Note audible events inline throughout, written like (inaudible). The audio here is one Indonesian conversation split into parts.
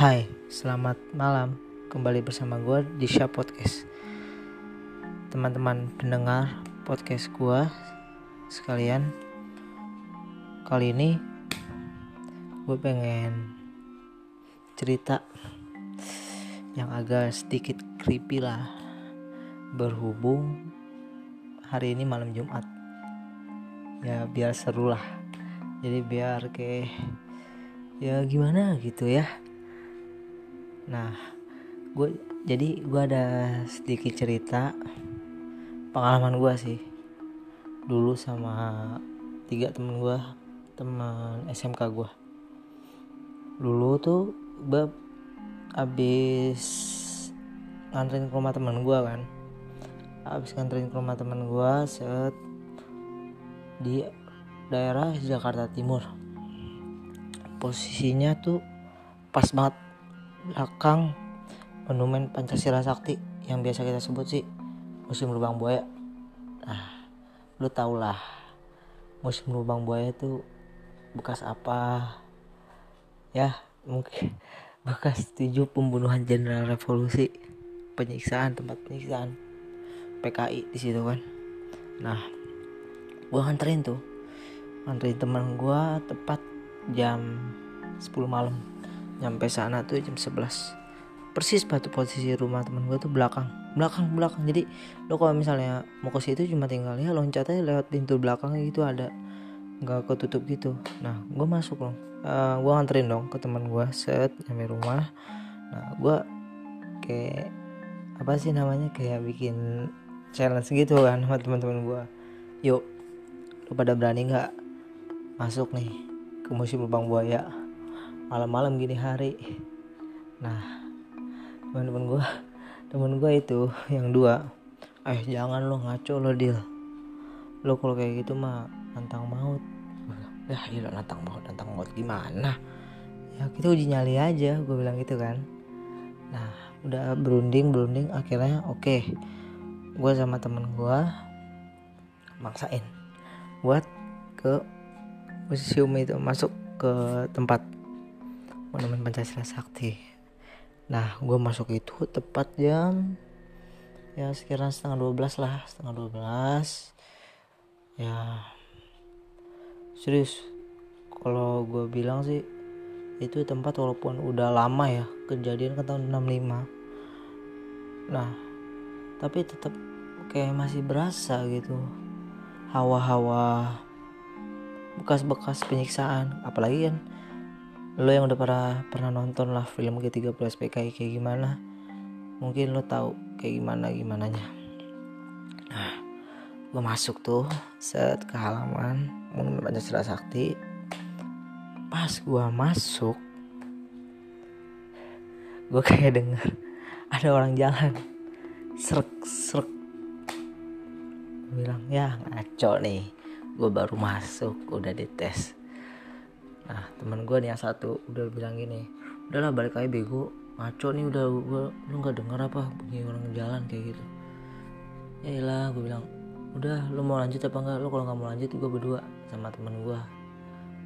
Hai, selamat malam. Kembali bersama gue di Sha Podcast. Teman-teman pendengar podcast gue sekalian, kali ini gue pengen cerita yang agak sedikit creepy lah. Berhubung hari ini malam Jumat, ya biar seru lah. Jadi biar kayak ya gimana gitu ya nah gue jadi gue ada sedikit cerita pengalaman gue sih. Dulu sama tiga temen gue teman SMK gue dulu tuh gue abis nganterin ke rumah teman gue kan. Abis nganterin ke rumah teman gue set di daerah Jakarta Timur. Posisinya tuh pas banget belakang monumen Pancasila Sakti yang biasa kita sebut sih musim lubang buaya. Nah lu tau lah musim lubang buaya itu bekas apa? Ya mungkin (laughs) bekas tujuh pembunuhan jenderal revolusi penyiksaan tempat penyiksaan PKI di situ kan. Nah gua nganterin tuh nganterin teman gua tepat jam 10 malam nyampe sana tuh jam 11 persis batu posisi rumah temen gue tuh belakang. Belakang belakang. Jadi lo kalau misalnya mau ke situ cuma tinggal ya loncat aja lewat pintu belakang gitu ada nggak ketutup gitu. Nah gue masuk loh uh, gue nganterin dong ke teman gue set nyampe rumah. Nah gue kayak apa sih namanya kayak bikin challenge gitu kan sama teman-teman gue yuk lo pada berani nggak masuk nih ke musim lubang buaya malam-malam gini hari. Nah teman-teman gue temen gue itu yang dua. Eh jangan lo ngaco lo deal lo kalau kayak gitu mah nantang maut. Ya iya nantang maut nantang maut gimana? Ya kita uji nyali aja gue bilang gitu kan. Nah udah berunding berunding akhirnya oke. Okay. gue sama temen gue maksain buat ke museum itu masuk ke tempat monumen Pancasila Sakti. Nah gue masuk itu tepat jam ya sekiranya setengah 12 lah setengah 12 ya serius kalau gue bilang sih itu tempat walaupun udah lama ya kejadian ke tahun 65 nah tapi tetap kayak masih berasa gitu hawa-hawa bekas-bekas penyiksaan. Apalagi kan lo yang udah pernah pernah nonton lah film G30 SPKI kayak gimana? Mungkin lo tahu kayak gimana gimana nya nah gue masuk tuh set ke halaman monumen Pancasila Sakti. Pas gue masuk gue kayak denger ada orang jalan. Serak serak bilang ya ngaco nih. Gue baru masuk udah dites nah teman gue nih yang satu udah bilang gini udahlah balik aja bego. Ngaco nih udah gue lu nggak denger apa bunyi orang jalan kayak gitu. Ya lah gue bilang udah lu mau lanjut apa enggak lu kalau nggak mau lanjut gue berdua sama teman gue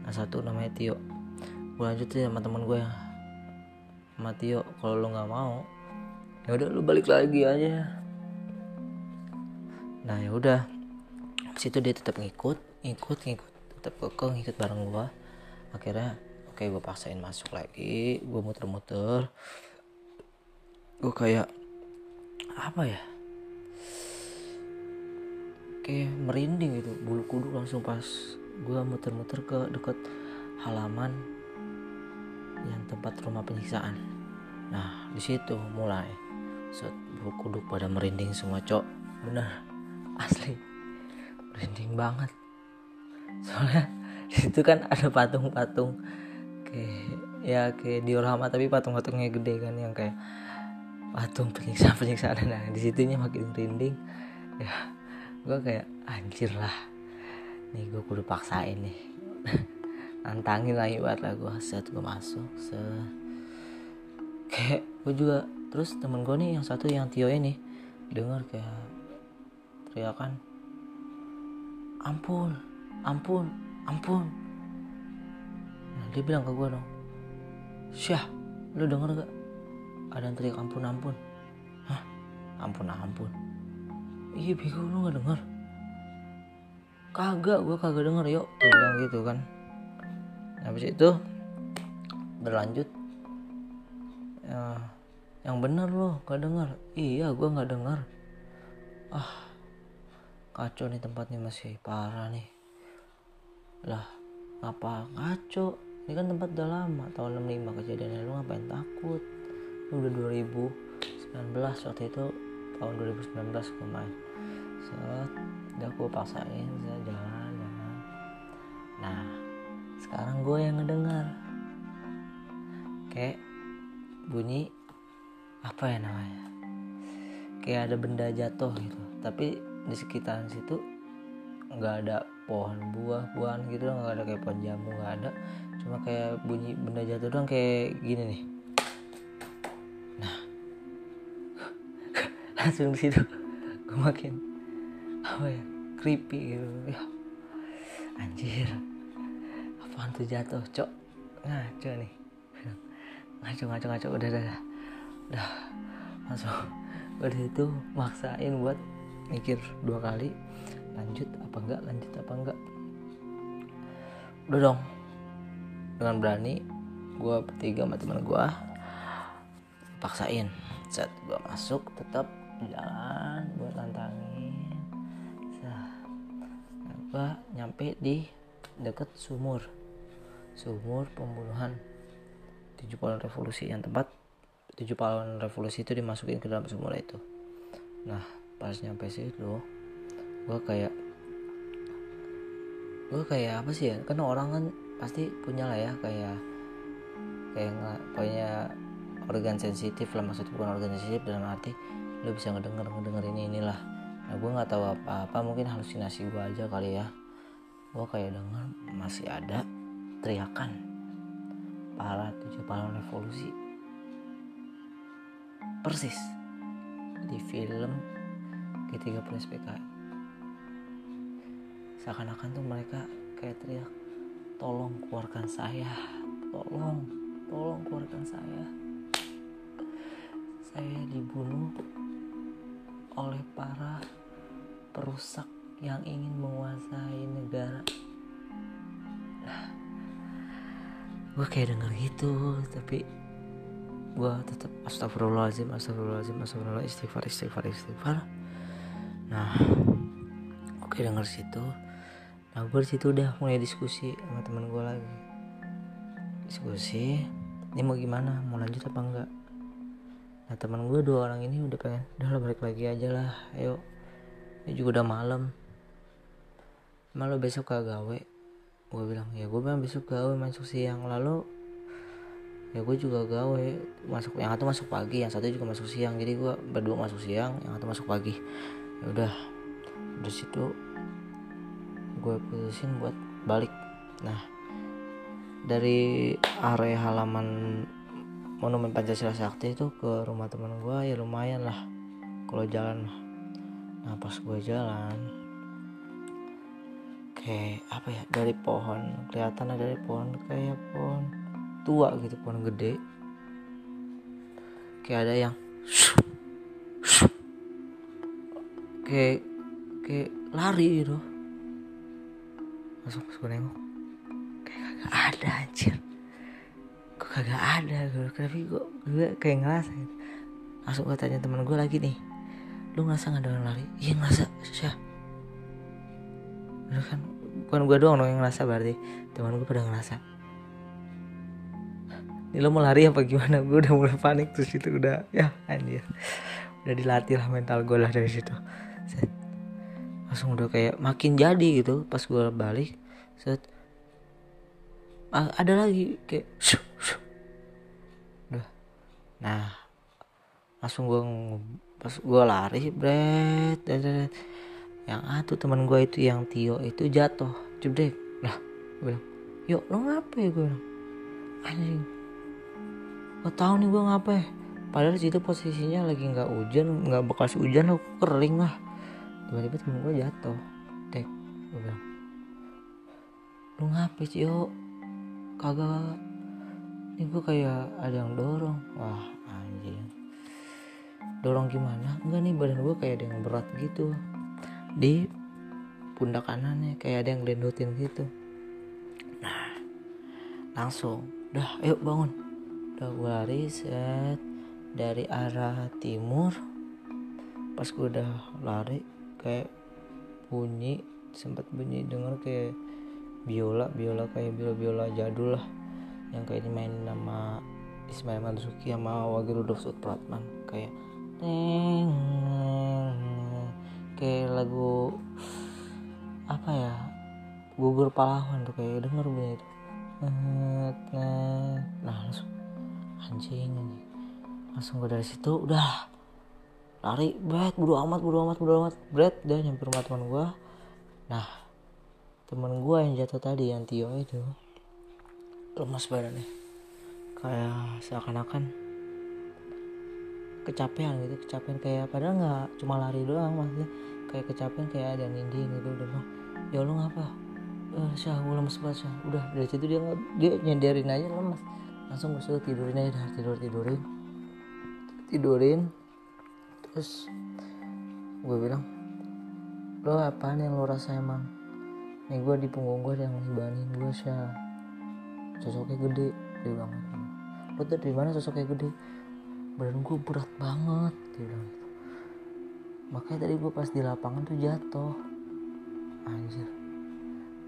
nah satu namanya Tio. Gue lanjut sih sama teman gue ya sama Tio. Kalau lu nggak mau ya udah lu balik lagi aja. Nah ya udah. Situ dia tetap ngikut ngikut ngikut. Tetap kekeh ngikut bareng gue akhirnya oke okay, gue paksain masuk lagi gue muter-muter. Gue kayak apa ya? Kayak merinding gitu bulu kuduk langsung pas gue muter-muter ke deket halaman yang tempat rumah penyiksaan. Nah di situ mulai. Set bulu kuduk pada merinding semua cok. Bener asli. Merinding banget. Soalnya itu kan ada patung-patung kayak ya kayak diorama tapi patung-patungnya gede kan yang kayak patung penyiksaan penyiksaan nah di situnya makin merinding ya gue kayak anjir lah nih gue kudu paksain nih. (laughs) Nantangin lagi buat lah gue set gue masuk se kayak gue juga terus temen gue nih yang satu yang Tio ini dengar kayak teriakan ampun ampun ampun. Nah, dia bilang ke gue dong syah lu denger gak? Ada yang teriak ampun ampun. Hah? Ampun ampun. Iya bego lu gak denger? Kagak gue kagak denger yuk. Gue bilang gitu kan. Habis itu berlanjut. Ya, yang bener loh gak denger? Iya gue gak denger. Ah kacau nih tempatnya masih parah nih lah ngapa kacau ini kan tempat udah lama. Tahun 65 kejadiannya. Lu ngapain takut? Lu udah 2019 waktu itu tahun 2019 gue main. Set udah gue paksain saya jalan jalan. Nah sekarang gue yang ngedengar. Kayak bunyi apa ya namanya? Kayak ada benda jatuh gitu. Tapi di sekitaran situ nggak ada pohon buah-buahan gitu nggak ada kayak pohon jamu nggak ada. Cuma kayak bunyi benda jatuh doang kayak gini nih. Nah (laughs) langsung situ. Gue makin apa ya creepy gitu. Ya. Anjir. Apaan tuh jatuh cok? Ngaco nih. Ngaco ngaco ngaco. Udah udah udah, udah. langsung. Udah itu maksain buat mikir dua kali lanjut apa enggak? Lanjut apa enggak? Udah dong. Dengan berani gue bertiga sama teman gue paksain. Saat gue masuk tetap jalan buat lantangin. Nah, gue nyampe di deket sumur. Sumur pembunuhan. Tujuh pahlawan revolusi yang tempat tujuh pahlawan revolusi itu dimasukin ke dalam sumur itu. Nah pas nyampe situ gue kayak gue kayak apa sih ya? Kan orang kan pasti punya lah ya kayak kayak nggak punya organ sensitif lah maksudnya bukan organ sensitif dalam arti lo bisa ngedenger ngedenger ini inilah. Nah gue nggak tahu apa apa mungkin halusinasi gue aja kali ya. Gue kayak denger masih ada teriakan. Para tujuh pahlawan revolusi. Persis. Di film G30 SPKI seakan-akan tuh mereka kayak teriak tolong keluarkan saya. Tolong tolong keluarkan saya. Saya dibunuh oleh para perusak yang ingin menguasai negara. Gue kayak denger gitu tapi gue tetap astagfirullahaladzim astagfirullahaladzim astagfirullah istighfar istighfar istighfar. Nah oke denger situ nah gue di situ udah mulai diskusi sama teman gue lagi. Diskusi ini mau gimana? Mau lanjut apa enggak? Nah teman gue dua orang ini udah pengen udah lah balik lagi aja lah ayo. Ini juga udah malam. Malu besok ke gawe? Gue bilang ya gue bilang besok gawe masuk siang. Lalu ya gue juga gawe masuk yang satu masuk pagi yang satu juga masuk siang. Jadi gue berdua masuk siang yang satu masuk pagi. Ya udah dari situ gue putusin buat balik. Nah dari area halaman monumen Pancasila Sakti itu ke rumah teman gue ya lumayan lah kalau jalan nah pas gue jalan kayak apa ya dari pohon kelihatan ada dari pohon kayak pohon tua gitu pohon gede. Kayak ada yang (sniffs) (sniffs) kayak kayak lari gitu langsung pas gue nengok. Kayak kagak ada anjir. Kok kagak ada gue tapi gue gue kayak ngerasa gitu. Langsung gue tanya teman gue lagi nih. Lu ngerasa gak ada orang lari? Iya ngerasa. Syah. Bener kan bukan gue doang dong yang ngerasa berarti. Teman gue pada ngerasa. Ini lo mau lari apa gimana? Gue udah mulai panik terus itu udah ya anjir. Udah dilatih lah mental gue lah dari situ langsung udah kayak makin jadi gitu. Pas gue balik set ada lagi kayak shuh, shuh. udah. Nah langsung gue pas gue lari bret yang atuh teman gue itu yang Tio itu jatuh. Cedek lah gue bilang yuk lo ngapain gue bilang anjing gak tahu nih gue ngapain padahal situ posisinya lagi nggak hujan nggak bekas hujan aku kering lah tiba-tiba temen gue jatuh. Tek gue bilang lu ngapain sih yo kagak. Ini gue kayak ada yang dorong. Wah anjing. Dorong gimana? Enggak nih badan gue kayak ada yang berat gitu. Di pundak kanannya kayak ada yang lendutin gitu. Nah langsung udah ayo bangun. Udah gue lari set. Dari arah timur pas gue udah lari kayak bunyi sempat bunyi denger kayak biola biola kayak biola biola jadul lah. Yang kayak dimain nama Ismail Marzuki sama Wage Rudolf Supratman kayak teng kayak lagu apa ya gugur pahlawan tuh kayak denger bunyi itu. Nah langsung anjing anjing langsung gue dari situ udah lari bet bodo amat bodo amat bodo amat. Berat dan nyampe rumah teman gue nah teman gue yang jatuh tadi yang Tio itu lemas badannya. Kayak seakan-akan kecapean gitu kecapean kayak padahal nggak cuma lari doang maksudnya kayak kecapean kayak ada ninding gitu udah bilang ya lu ngapa? Eh syah gue lemes banget syah. Udah dari situ dia dia nyadarin aja lemes. Langsung gue suruh tidurin aja dah tidur tidurin tidurin terus gue bilang lo apaan yang lo rasa emang? Nih gue di punggung gue yang ngibanin gue syah sosoknya gede dia bilang. Lo tuh dari mana sosoknya gede? Badan gue berat banget dia bilang. Makanya tadi gue pas di lapangan tuh jatuh. Anjir.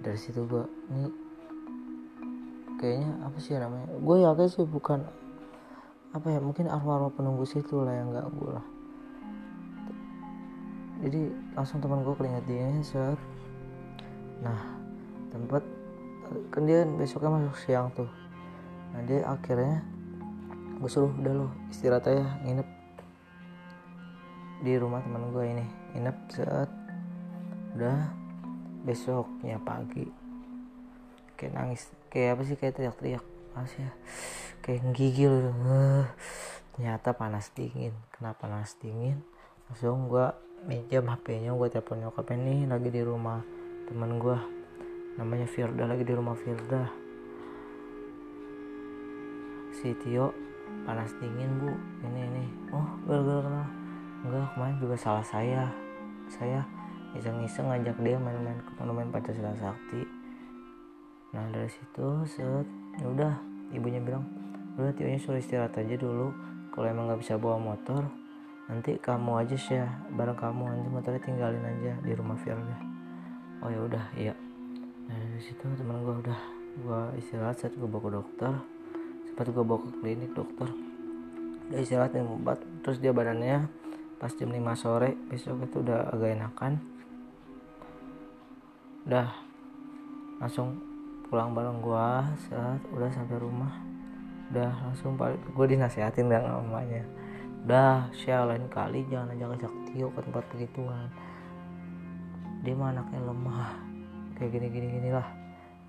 Dari situ gue ini kayaknya apa sih namanya? Gue yakin sih bukan apa ya mungkin arwah-arwah penunggu situ lah yang gak gue lah jadi langsung teman gue keringet dia set nah tempat kan dia besoknya masuk siang tuh. Nah dia akhirnya gue suruh udah lo istirahat aja nginep di rumah teman gue ini nginep set. Udah besoknya pagi kayak nangis kayak apa sih kayak teriak-teriak masih ya kayak gigil uh, ternyata panas dingin. Kenapa panas dingin? Langsung gue minjem HP-nya gue telepon nyokapnya nih lagi di rumah teman gue namanya Firda lagi di rumah Firda. Si Tio panas dingin bu. Ini ini. Oh gara-gara enggak kemarin juga salah saya. Saya iseng-iseng ngajak dia main-main ke monumen Pancasila Sakti. Nah dari situ set. Ya udah ibunya bilang udah Tio nya suruh istirahat aja dulu. Kalau emang nggak bisa bawa motor nanti kamu aja sih ya bareng kamu nanti motornya tinggalin aja di rumah Firda oh ya udah iya. Nah dari situ teman gue udah gue istirahat saat gue bawa ke dokter. Sempat gue bawa ke klinik dokter. Udah istirahat minum obat terus dia badannya pas jam 5 sore besok itu udah agak enakan. Udah langsung pulang bareng gue saat udah sampai rumah. Udah langsung balik gue dinasehatin dengan mamanya udah share lain kali jangan ajak ajak Tio ke tempat begituan. Dia mah anaknya lemah. Kayak gini gini gini lah.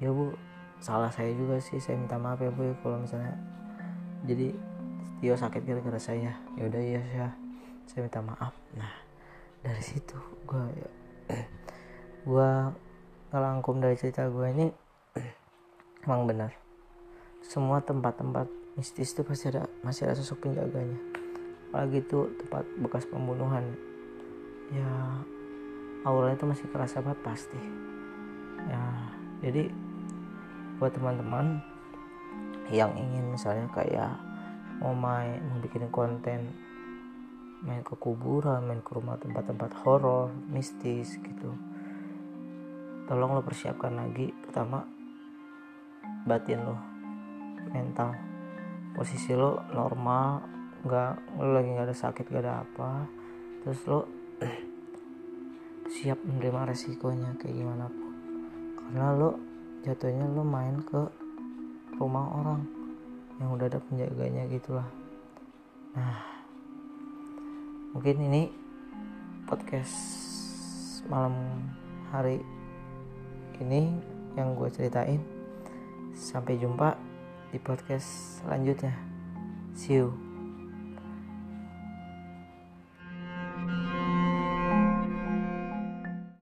Ya bu. Salah saya juga sih. Saya minta maaf ya bu ya kalau misalnya jadi Tio sakit gara-gara saya. Ya udah ya saya saya minta maaf. Nah dari situ gue ya, (clears throat) gue ngelangkum dari cerita gue ini. (clears throat) Emang benar. Semua tempat-tempat mistis itu pasti ada masih ada sosok penjaganya apalagi itu tempat bekas pembunuhan. Ya auranya itu masih kerasa banget pasti. Ya jadi buat teman-teman yang ingin misalnya kayak mau main mau bikin konten main ke kuburan main ke rumah tempat-tempat horor mistis gitu tolong lo persiapkan lagi. Pertama batin lo mental. Posisi lo normal nggak lo lagi nggak ada sakit gak ada apa terus lo (clears throat) siap menerima resikonya kayak gimana pun. Karena lo jatuhnya lo main ke rumah orang yang udah ada penjaganya gitulah. Nah mungkin ini podcast malam hari ini yang gue ceritain. Sampai jumpa di podcast selanjutnya. See you